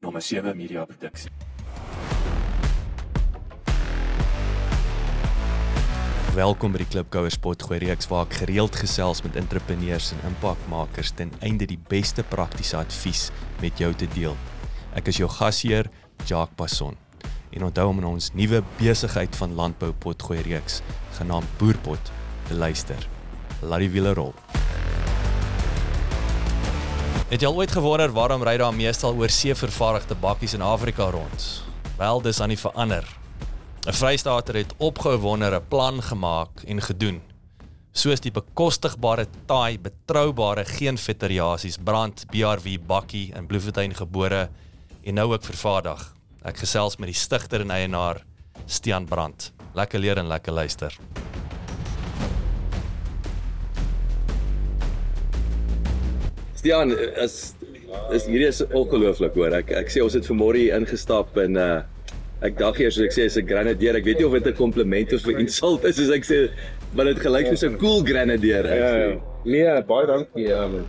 Nommer 7 Media Produksie. Welkom by die Klipkouer Spotgooi reeks waar ek gereeld gesels met entrepreneurs en impakmakers ten einde die beste praktiese advies met jou te deel. Ek is jou gasheer, Jacques Passon. En onthou om in ons nuwe besigheid van landbou potgooi reeks genaamd Boerpot te luister. Laat die wiele rol. Het jy al ooit gewonder waarom ry daar meestal oor see vervaardigde bakkies in Afrika rond? Wel, dis aan die verander. 'n Vrystater het opgewonder 'n plan gemaak en gedoen. Soos die bekostigbare taai, betroubare geen vetteriasies brand BRW bakkie in Bloemfontein gebore en nou ook vervaardig. Ek gesels met die stigter en eienaar Stian Brand. Lekker leer en lekker luister. Stian, is is hierdie is ongelooflik hoor. Ek ek sê ons het vanmôre hier ingestap en uh ek dink eers soos ek sê is 'n grenadier. Ek weet nie of dit 'n kompliment of 'n insult is soos ek sê, maar dit gelyk soos 'n cool grenadier. Ja, ja. Nee, baie dankie. Um,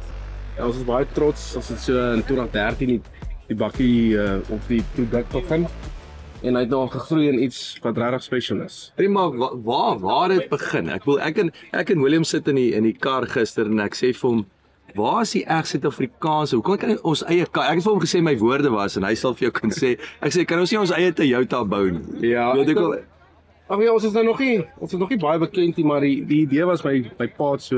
ja, ons is baie trots as dit so in 2013 die, die bakkie uh, of die produk begin. En hy het nou gegroei in iets wat regtig special is. Prima, wa- waar waar het begin? Ek wil ek en ek en William sit in die in die kar gister en ek sê vir hom Waar is die reg Suid-Afrikaanse? Hoe kan ons eie kar? Ek het vir hom gesê my woorde was en hy sal vir jou kan sê. Ek sê kan ons nie ons eie Toyota bou nie. Ja, Weet ek wel. Ag ja, ons is nou nog nie ons is nog nie baie bekend nie, maar die die idee was my my pa het so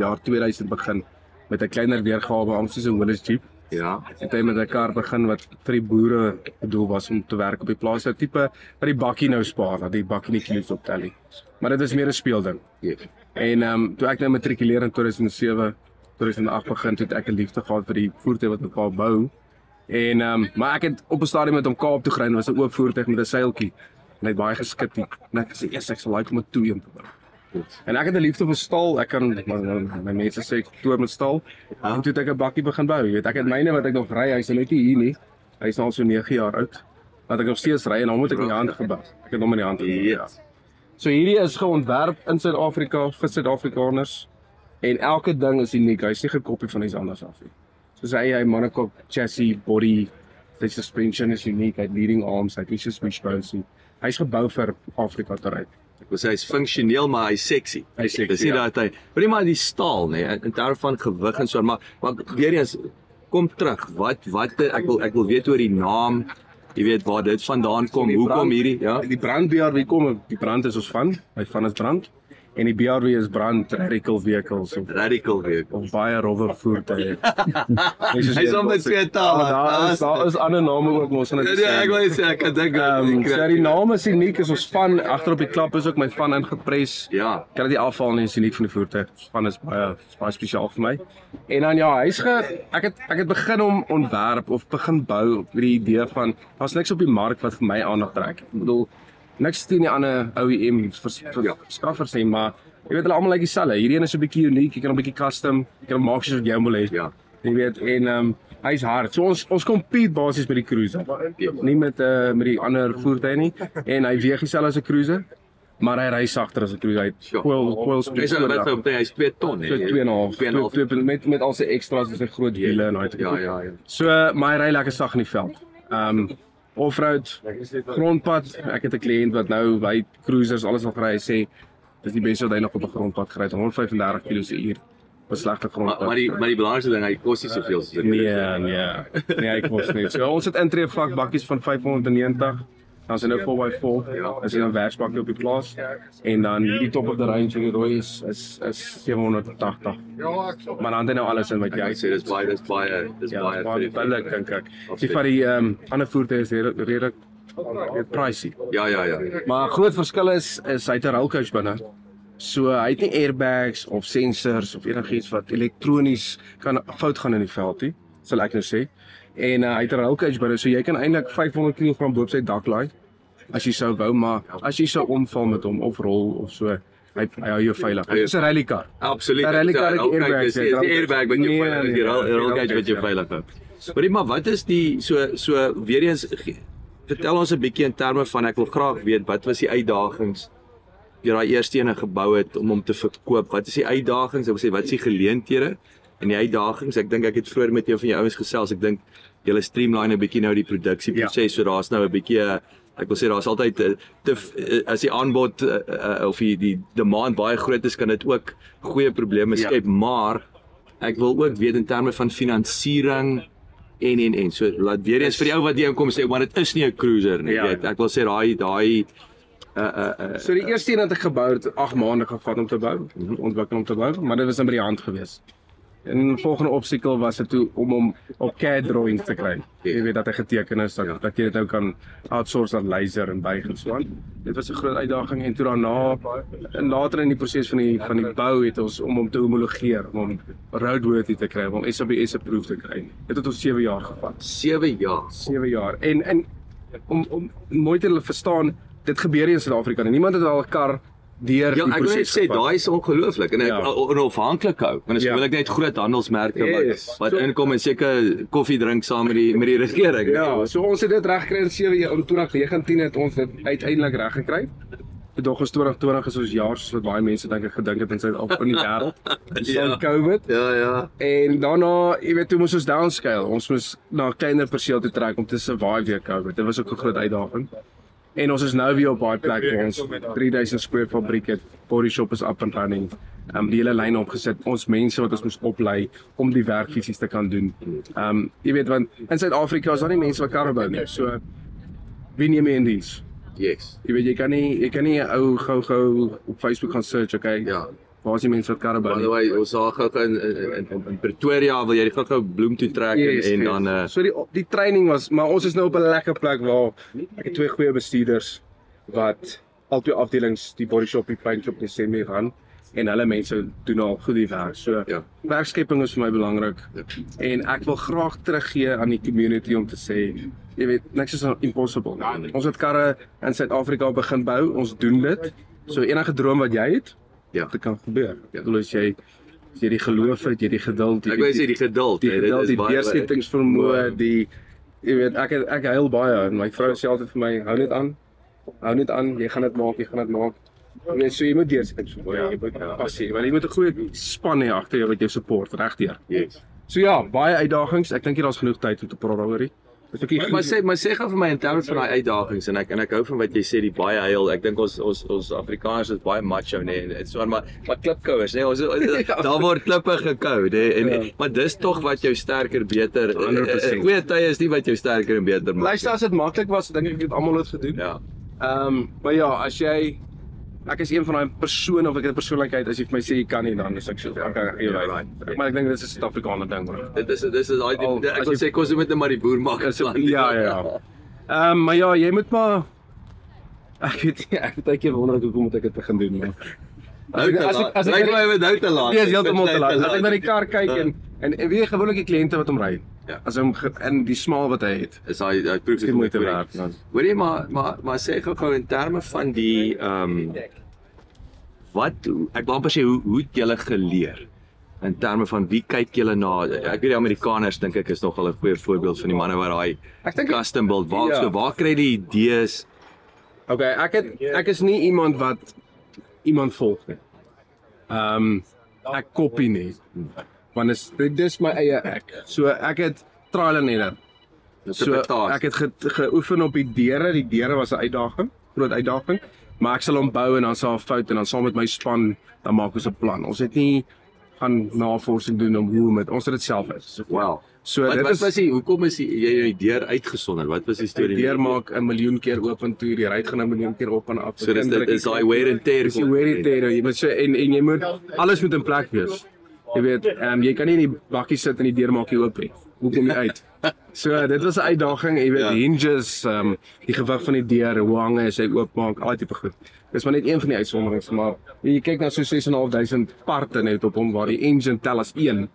jaar 2000 begin met 'n kleiner weergawe amper soos 'n Willys Jeep. Ja. Het hy met 'n kar begin wat vir die boere bedoel was om te werk op die plaas. 'n Tipe wat die bakkie nou spaar, dat die bakkie nie kilos optel nie. Maar dit is meer 'n speelding. Ja. En ehm um, toe ek nou matrikuleer in 2007, 2008 begin het ek 'n liefde gehad vir die voertuig wat my pa bou. En ehm um, maar ek het op 'n stadium met hom Kaap toe gery en was 'n oop voertuig met 'n seiltjie. En hy het baie geskit nie. En ek sê eers ek sal like om 'n toe een te bou. En ek het 'n liefde vir stal. Ek kan my, my, mense sê ek toer met stal. En toe het ek 'n bakkie begin bou. Jy weet, ek het myne wat ek nog ry, hy's net nie hier nie. Hy's nou al so 9 jaar oud. Wat ek nog steeds ry en hom moet ek in die hand gebou. Ek het hom in die hand gebou. Ja. So hierdie is geontwerp in Suid-Afrika vir Suid-Afrikaners en elke ding is uniek. Hy's nie gekopie van iets anders af nie. Soos hy hy monocoque chassis, body, die suspension is uniek, hy het leading arms, hy het nie so wishbones nie. Hy's gebou vir Afrika te ry. Ek wil sê hy's funksioneel maar hy's sexy. Hy's sexy, Dis nie ja. dat hy maar nie maar die staal nê nee, in terme van gewig en so maar maar weer eens kom terug. Wat wat ek wil ek wil weet oor die naam. Jy weet waar dit vandaan kom. Hoekom hierdie ja? Die brand BRW kom, die brand is ons van, hy van is brand en die BRW is brand radical vehicles of, Radical weer. of baie rowwe voertuie. Hy's om met twee tale. Daar is daar is ander name ook mos dit. Ja, ek wil net sê ek kan dink Ehm um, so die naam is uniek, is ons van agter op die klap is ook my van ingepres. Ja. Kan dit nie afval nie, is uniek van die voertuig. Van is baie is baie spesiaal vir my. En dan ja, hy's ge ek het ek het begin om ontwerp of begin bou met die idee van daar's niks op die mark wat vir my aandag trek. Ek bedoel niks teen die ander OEM vers- vers- Ja. skaffers nie, maar jy weet hulle almal lyk dieselfde. Hierdie een is 'n bietjie uniek, jy kan hom 'n bietjie custom, jy kan hom maak soos wat jy wil hê. Ja. Jy weet en ehm um, hy's hard. So ons ons compete basies met die cruiser. Nie met uh met die ander voertuie nie en hy weeg dieselfde as 'n cruiser, maar hy ry sagter as 'n cruiser. Hy coil coil speed. Hy's net vir hom hy's 2 ton hè. so 2.5 2.5. 2 met met al sy extras en sy groot wiele en daai tipe Ja, ja, ja. So maar hy ry lekker sag in die veld. Ehm um, offroad, grondpad. Ek het 'n kliënt wat nou by cruisers alles al gery hy sê dis die beste wat hy nog op 'n grondpad gery het 135 km per uur op 'n slegte Maar grondpad. maar die maar die belangrikste ding hy kos nie soveel soos 'n Nee, nee. Nee, ek kos nie. So ons het intree vlak bakkies van 590. Dan is er nou 4x4. Ja. Is er 'n werksbakkie op die plaas. En dan hierdie top of the range die rooi is is is 780. Maar dan het hy nou alles in wat Ja, jy hy sê dis baie dis baie dis Ja, baie baie vir billik dink ek. Die van die ehm um, ander voertuie is redelik redelik pricey. Ja, ja, ja. Maar groot verskil is is hy het 'n roll coach binne. So hy het nie airbags of sensors of enigiets wat elektronies kan fout gaan in die veld nie, sal ek nou sê. En uh, hy het 'n roll cage binne, so jy kan eintlik 500 kg bo op sy dak laai as jy sou wou, maar as jy sou omval met hom of rol of so, hy hy hou jou veilig. Dit is 'n rally car. Absoluut. Ja, rally car het ook, airbags, Dis is die roll- airbag wat jou Nee, veilig nee, die roll nee, roll roll cage wat jou cage, ja. veilig hou. Maar maar wat is die so so weer eens vertel ons 'n bietjie in terme van ek wil graag weet wat was die uitdagings jy daai eerste ene gebou het om hom te verkoop. Wat is die uitdagings? Ek wil sê wat is die geleenthede? en die uitdagings. Ek dink ek het vroeër met een van jou ouens gesels. Ek dink julle streamline 'n bietjie nou die produksieproses, ja. so daar's nou 'n bietjie uh, ek wil sê daar's altyd uh, te uh, as die aanbod uh, of die die demand baie groot is, kan dit ook goeie probleme Ja. skep, maar ek wil ook weet in terme van finansiering en en en so laat weer eens vir die ou wat hier kom sê maar dit is nie 'n cruiser nie Ja. weet ek wil sê daai daai uh uh uh So die eerste een wat ek gebou het, 8 maande gevat om te bou, ontwikkel om te bou, maar dit was net by die hand gewees. En die volgende obstakel was dit toe om hom op CAD drawings te kry. Jy weet dat hy geteken is dat dat jy dit nou kan outsource aan laser en buig en so aan. Dit was 'n groot uitdaging en toe daarna en later in die proses van die van die bou het ons om hom te homologeer, om hom roadworthy te kry, om hom SABS approved te kry. Dit het ons 7 jaar gevat. 7 jaar 7 jaar. En en om om mooi te verstaan, dit gebeur nie in Suid-Afrika nie. Niemand het al 'n kar deur Ja, die ek wil net proses sê daai is ongelooflik en ek Ja. ja. onafhanklik hou. Want is Ja. gewoonlik net groot handelsmerke Yes. wat wat So- inkom en seker koffie drink saam met die met die regering. Ja, so ons het dit reg gekry in 7 jaar. In 2019 het ons dit uiteindelik reg gekry. Dit is 2020 is ons jaar soos wat baie mense dink ek gedink het in Suid-Afrika in die wêreld. Ja. van COVID. Ja, ja. En daarna, jy weet, toe moes ons downscale. Ons moes na 'n kleiner perseel toe trek om te survive weer COVID. Dit was ook 'n groot uitdaging. En ons is nou weer op daai plek waar ons 3000 square fabriek het. Body shop is up and running. Um die hele lyn opgesit. Ons mense wat ons moes oplei om die werk fisies te kan doen. Um jy weet want in Suid-Afrika is daar nie mense wat karre bou nie. So wie neem jy in diens? Yes. Jy weet jy kan nie jy kan nie 'n ou gou-gou op Facebook gaan search, okay? Ja. Waar is die mense wat karre bou? By the way, ons sal gou in, in, in, in Pretoria wil jy die gou bloem toe trek Yes, en, en yes. dan uh so die die training was, maar ons is nou op 'n lekker plek waar ek het twee goeie bestuurders wat albei afdelings die body shop, die paint shop, die semi gaan en hulle mense doen al goed die werk. So Ja. werkskepping is vir my belangrik en ek wil graag teruggee aan die community om te sê jy weet niks is impossible. Ons het karre in Suid-Afrika begin bou, ons doen dit. So enige droom wat jy het, Ja. dit kan gebeur. Ja. Ek bedoel as jy as jy die geloof het, jy die geduld, jy ek wou sê die geduld, die dit geduld, die deursettingsvermoë, die jy weet ek het- ek huil baie en my vrou sê altyd vir my hou net aan. Hou net aan, jy gaan dit maak, jy gaan dit maak. Weet so jy moet deursettingsvermoë, ja, jy moet passie, want jy moet 'n goeie span hê agter jou wat jou support regdeur. Yes. So ja, baie uitdagings. Ek dink hier daar's genoeg tyd om te praat daaroor. Dis bietjie Maar, maar sê maar sê gou vir my in terme van daai uitdagings en ek en ek hou van wat jy sê die baie huil. Ek dink ons ons ons Afrikaners is baie macho nê nee, en so aan maar maar klipkouers nê. Ons daar word klippe gekou nê en Ja. maar dis tog wat jou sterker beter. 100%. Goeie tye is nie wat jou sterker en beter maak. Luister as dit maklik was, dink ek het almal dit gedoen. Ja. Ehm, maar ja, as jy ek is een van daai persone of ek het 'n persoonlikheid as jy vir my sê jy kan nie dan is ek so kan gee Ja, right. Maar ek dink dit is 'n Suid-Afrikaner ding hoor. Dit is dit is daai ek wil jy- sê kos moet net maar die boer maak. Is dit- ja, ja, ja. Ehm um, maar ja, jy moet maar ek weet nie, ek het eendag wonder ek hoekom moet ek dit begin doen maar. Nou As ek- as ek- nou te laat. Nee, heeltemal te laat. As ek na die kar kyk en en, en wie gewoonlik die kliënte wat hom ry. Ja. As hom in die smaal wat hy het. is hy hy proef die moeite werd. man. Hoor jy maar maar maar sê gou gou in terme van die ehm um, wat ek wil amper sê hoe hoe het julle geleer in terme van wie kyk julle na ek weet die Amerikaners dink ek is nogal 'n goeie voorbeeld van die manne wat daai custom build waar Ja. so waar kry jy die idees Okay, ek het ek is nie iemand wat iemand volg nie. Ehm um, ek kopie nie. Want is dit dis my eie ek. So ek het trial and error. So ek het ge, geoefen op die deure. Die deure was 'n uitdaging, groot uitdaging. Maar ek sal hom bou en dan sal 'n fout en dan saam met my span dan maak ons 'n plan. Ons het nie gaan navorsing doen om hoe met ons het dit self uit. So, wow so wat dit wat is was die hoekom is die, jy die deur uitgesonder wat was die die storie deur maak 'n miljoen keer oop en toe, die ry gaan 'n miljoen keer op en af. so dis dit is daai wear and tear Dis die wear and tear. Jy moet so en en jy moet alles moet in plek wees. Jy weet, ehm um, jy kan nie in die bakkie sit en die deur maak jy oop nie. Hoe kom jy uit? So dit was 'n uitdaging, jy weet, Ja. hinges, ehm um, die gewig van die deur, hoe hang hy as hy oopmaak, al tipe goed. Dis maar net een van die uitsonderings, maar jy kyk na so 6.500 parte net op hom waar die engine tel as een.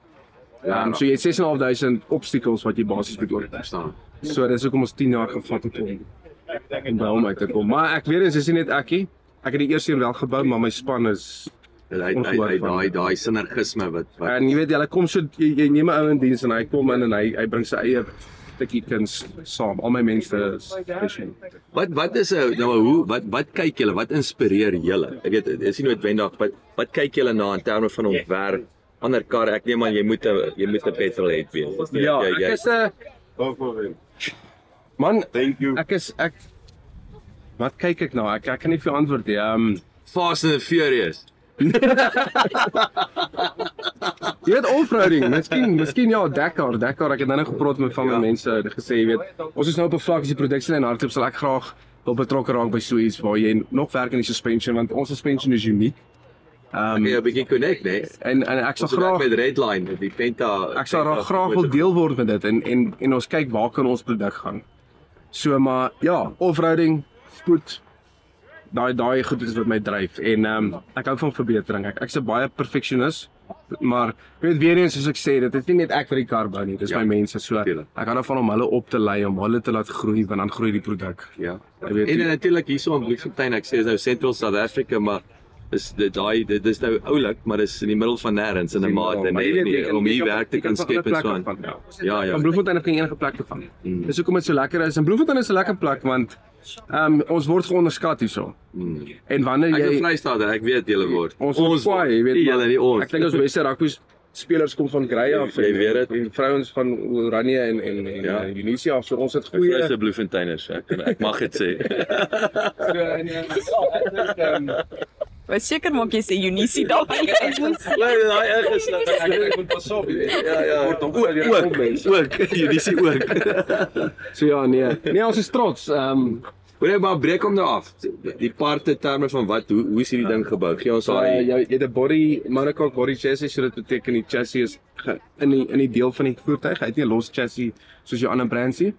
Ehm um, so jy het 6.500 obstacles wat jy basies moet oorkom. staan So dis hoekom ons 10 jaar gevat het om om by hom uit te kom. Maar ek weet dit is nie net ekkie. Ek het die eerste een wel gebou, maar my span is hy hy Ongehoord hy daai daai sinergisme wat wat en jy weet jy kom so jy, jy neem 'n ou in diens en hy kom in en hy hy bring sy eie stukkie kuns saam. Al my mense is special. Wat wat is 'n nou hoe wat wat kyk julle? Wat inspireer julle? Ek weet dit is nie noodwendig wat wat kyk julle na in terme van ontwerp ander kar. Ek neem aan jy moet 'n jy moet 'n petrolhead wees. Nie- Ja, jy- ek jy- is 'n Man, Thank you. ek is ek Wat kyk ek nou? Ek ek kan nie vir antwoord nie. Um, Fast and Furious. Jy weet offroading, miskien miskien ja, Dakar, Dakar. Ek het nou net gepraat met van my Ja. mense en gesê, jy weet, ons is nou op 'n vlak as die produksie en hardloop sal ek graag wil betrokke raak by so iets waar jy nog werk in die suspension want ons suspension is uniek. Ehm Ek jy 'n bietjie connect, né? en en ek sal graag met Redline, die Penta. ek sal Penta graag wil deel word met dit en en en ons kyk waar kan ons produk gaan. So maar ja, offroading, spoed daai daai goed is wat my dryf en ehm um, ek hou van verbetering. Ek ek's 'n baie perfeksionis. Maar jy weet weer eens soos ek sê, dit is nie net ek vir die kar bou nie, dis Ja, my mense so. tuurlik. Ek hou daarvan om hulle op te lei om hulle te laat groei want dan groei die produk. Ja. Weet En natuurlik hierso in Bloemfontein, ek sê is nou Central South Africa, maar is dit daai dit is nou oulik, maar dis in die middel van nêrens in 'n en jy net om hier werk te kan skep en so aan. Ja, Ja, ja. Van Bloemfontein kan jy enige plek toe van. Mm. Dis hoekom dit so lekker is. En Bloemfontein is 'n lekker plek want ehm um, ons word geonderskat hierso. Mm. En wanneer Ek is jy Vrystaat, ek weet julle word. ons ons kwaai, jy weet. julle nie ons. Ek dink ons beste rugby spelers kom van Grey af. Jy weet dit. En vrouens van Oranje en en en Ja. ja. Tunisia af. So ons het Goeie is Bloemfonteiners, ek kan- ek mag dit sê. so en ja, ek ehm Wat seker maak jy sê Unisie daar. Nee, daai ingesluit. ek moet pas op. jy weet. Ja, ja. Word Ook, ook weer ook, op mense. ook. Hierdie is ook. So ja, nee. Nee, ons is trots. Ehm um, Hoor jy maar breek hom nou af. Die parte terme van wat hoe hoe is hierdie ding gebou? Gee ons uh, daai jy jy het 'n body monocoque body chassis, so dit beteken die chassis is ge, in die in die deel van die voertuig. Hy het nie 'n los chassis soos jou ander brands nie.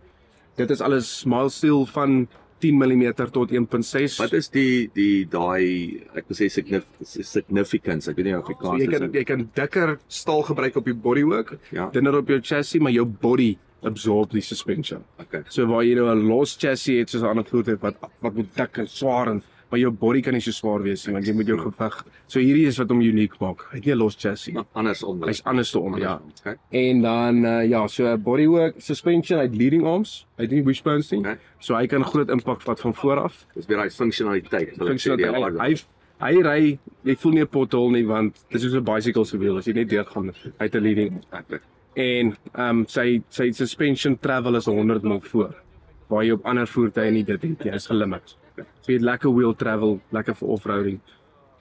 Dit is alles mild steel van 10 mm tot 1.6. Wat is die die daai ek wil sê signif, significance, ek weet nie so, Afrikaans jy is. kan jy kan dikker staal gebruik op die bodywork, Ja. dunner op jou chassis, maar jou body absorb die suspension. Okay. So waar jy nou 'n los chassis het soos 'n ander voertuig wat wat moet dik en swaar en maar jou body kan nie so swaar wees nie want jy moet jou gewig. So hierdie is wat hom uniek maak. Hy het nie 'n los chassis nie. Maar andersom. Hy's anders te om, ja. Okay. En dan uh, ja, so 'n bodywork suspension, hy het leading arms. Hy het nie wishbones nie. Okay. So hy kan groot impak vat van voor af. Dis weer daai funksionaliteit. Hy hy ry, jy voel nie 'n pothole nie want dis soos 'n bicycle se wiel as jy net deurgaan. Het 'n leading. En ehm um, sy sy suspension travel is 100 mil voor. Waar jy op ander voertuie nie dit het nie. Hy's gelimit. So jy het lekker wheel travel, lekker vir offroading.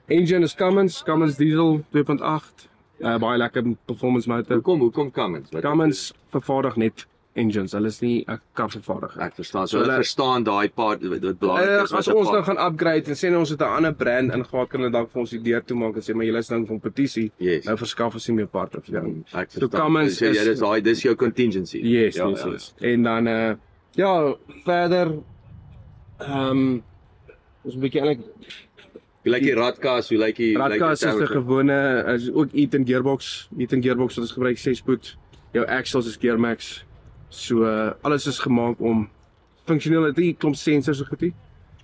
Engine is Cummins, Cummins diesel 2.8. Uh, baie lekker performance motor. Hoekom hoekom Cummins? Wat- Cummins vervaardig net engines. Hulle is nie 'n karvervaardiger. Ek verstaan. So So hulle verstaan daai part wat belangrik Uh, is. as ons nou part- gaan upgrade en sê nou ons het 'n ander brand ingehaal kan hulle dalk vir ons die deur toe maak en sê maar julle is nou in kompetisie. Yes. Nou verskaf ons nie meer parte vir jou. Ek So verstaan. Cummins So jy is- dis daai dis jou contingency. Yes, Ja, yes, ja, yes. En dan uh ja, verder ehm um, ons 'n bietjie eintlik Hoe lyk die radkas? Hoe lyk die Radkas is 'n gewone is ook Eaton gearbox, Eaton gearbox wat ons gebruik 6 spoed. Jou axles is Gearmax. So uh, alles is gemaak om funksioneel het nie klomp sensors of goed nie.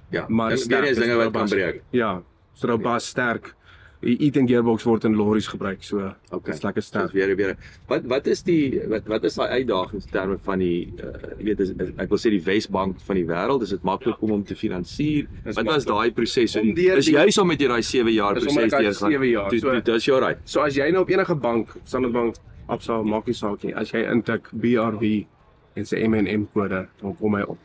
Ja, maar eens is dinge wat kan breek. Ja, so robust sterk. Die Eaton gearbox word in lorries gebruik, so Okay. dit's lekker Dis sterk. weer weer. Wat wat is die wat wat is daai uitdagings in terme van die uh, jy weet is, is, ek wil sê die Wesbank van die wêreld, is dit maklik om hom te finansier? Dis Wat was daai proses? So, Om deur Is die- jy so met jy daai 7 jaar Dis proses ek deurgaan? sewe jaar, Toe- so- Dis jou right. So as jy nou op enige bank, Standard Bank, Absa, maak nie saak nie. As jy intik BRV en sy M&M kode, dan kom hy op.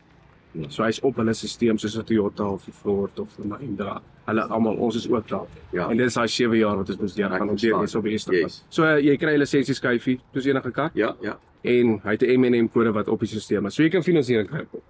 So hy's op hulle stelsel soos 'n Toyota of 'n Ford of 'n Mahindra. Hulle almal, ons is ook daar. Ja. En dit is daai 7 jaar wat ons moes deur gaan om deur is op die eerste Yes. plek. So uh, jy kry 'n lisensieskyfie, soos enige kar Ja, ja. en hy het 'n M&M kode wat op die stelsel is. So jy kan finansiering kry. op.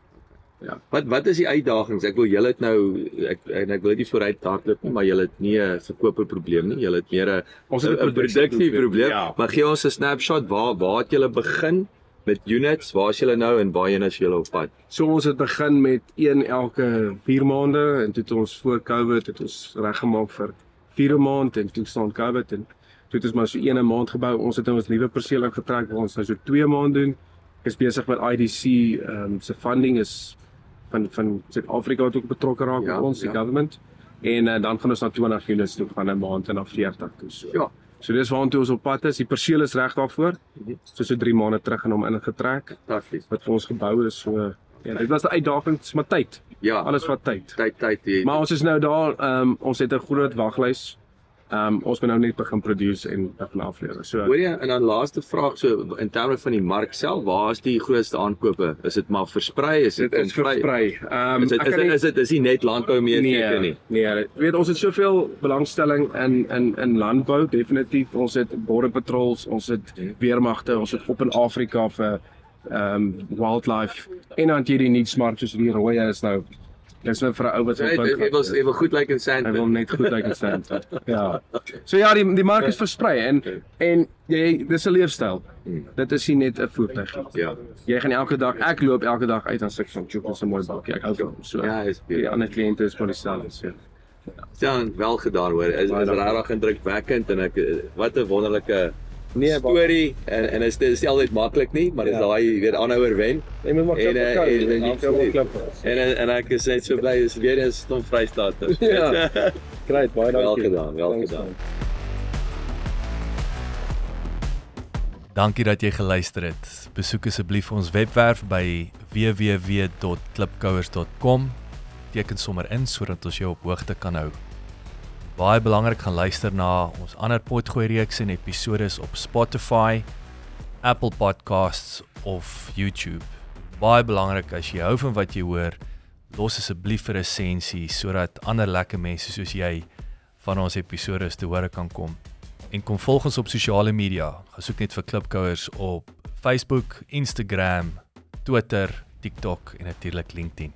Wat wat is die uitdagings? Ek wil julle nou ek en ek wil dit nie vooruit hardloop nie, maar julle het nie 'n verkope probleem nie. Julle het meer 'n Ons het 'n produksie probleem. Ja. Maar gee ons 'n snapshot waar waar het julle begin met units? Waar is julle nou en waarheen is julle op pad? So ons het begin met een elke 4 maande en toe het ons voor Covid het ons reggemaak vir 4 maand en toe staan Covid en toe het ons maar so een 'n maand gebou. Ons het nou ons nuwe perseel ingetrek waar ons nou so 2 maand doen. Ek is besig met IDC ehm um, se funding is van van Suid-Afrika wat ook betrokke raak Ja, met ons die ja. government. En uh, dan gaan ons na 20 units toe gaan 'n maand en na 40 toe. So. Ja. So dis waartoe ons op pad is. Die perseel is reg daarvoor. So so 3 maande terug en hom ingetrek Fantasties. wat vir ons gebou is. So ja, dit was 'n uitdaging, maar tyd. Ja. Alles wat tyd. tyd tyd hier. Maar ons is nou daar, ehm um, ons het 'n groot waglys Ehm um, ons moet nou net begin produce en begin aflewer. So Hoor jy en dan laaste vraag so in terme van die mark self, waar is die grootste aankope? Is dit maar versprei? Is dit is versprei. Ehm Is dit is dit is dit is nie net landbou meer seker nie. Nee, weet ons het soveel belangstelling in in in landbou definitief. Ons het border patrols, ons het weermagte, ons het op in Afrika vir ehm um, wildlife en dan het jy die nuutsmark soos die rooi is nou. Dis nou vir 'n ou wat Jy wil jy wil jy wil goed lyk in sand. Hy wil net goed lyk in sand. Ja. So ja, die die mark is versprei en en jy dis 'n leefstyl. Dit is nie net 'n voertuig nie. Ja. Jy gaan elke dag, ek loop elke dag uit aan stuk van Choco se mooi bakkie. Ek hou van hom. So Ja, is die ander kliënte is maar dieselfde. So. Ja, wel gedaan hoor. Is Baie is regtig indrukwekkend en ek wat 'n wonderlike Nee, storie en en is dit is nie altyd maklik nie, maar dis Ja. daai jy weet aanhouer wen. Jy moet maar En, eh, klip en- en- en klip. En en, en ek is net so bly is weer eens stom Vrystaat. Ja. Great, baie Wel dankie. gedaan, wel Thanks, gedaan. man. Dankie dat jy geluister het. Besoek asseblief ons webwerf by www.klipkouers.com. Teken sommer in sodat ons jou op hoogte kan hou. Baie belangrik gaan luister na ons ander potgooi reeks en episode op Spotify, Apple Podcasts of YouTube. Baie belangrik as jy hou van wat jy hoor, los asseblief 'n resensie sodat ander lekker mense soos jy van ons episode te hore kan kom en kom volg ons op sosiale media. Gaan soek net vir Klipkouers op Facebook, Instagram, Twitter, TikTok en natuurlik LinkedIn.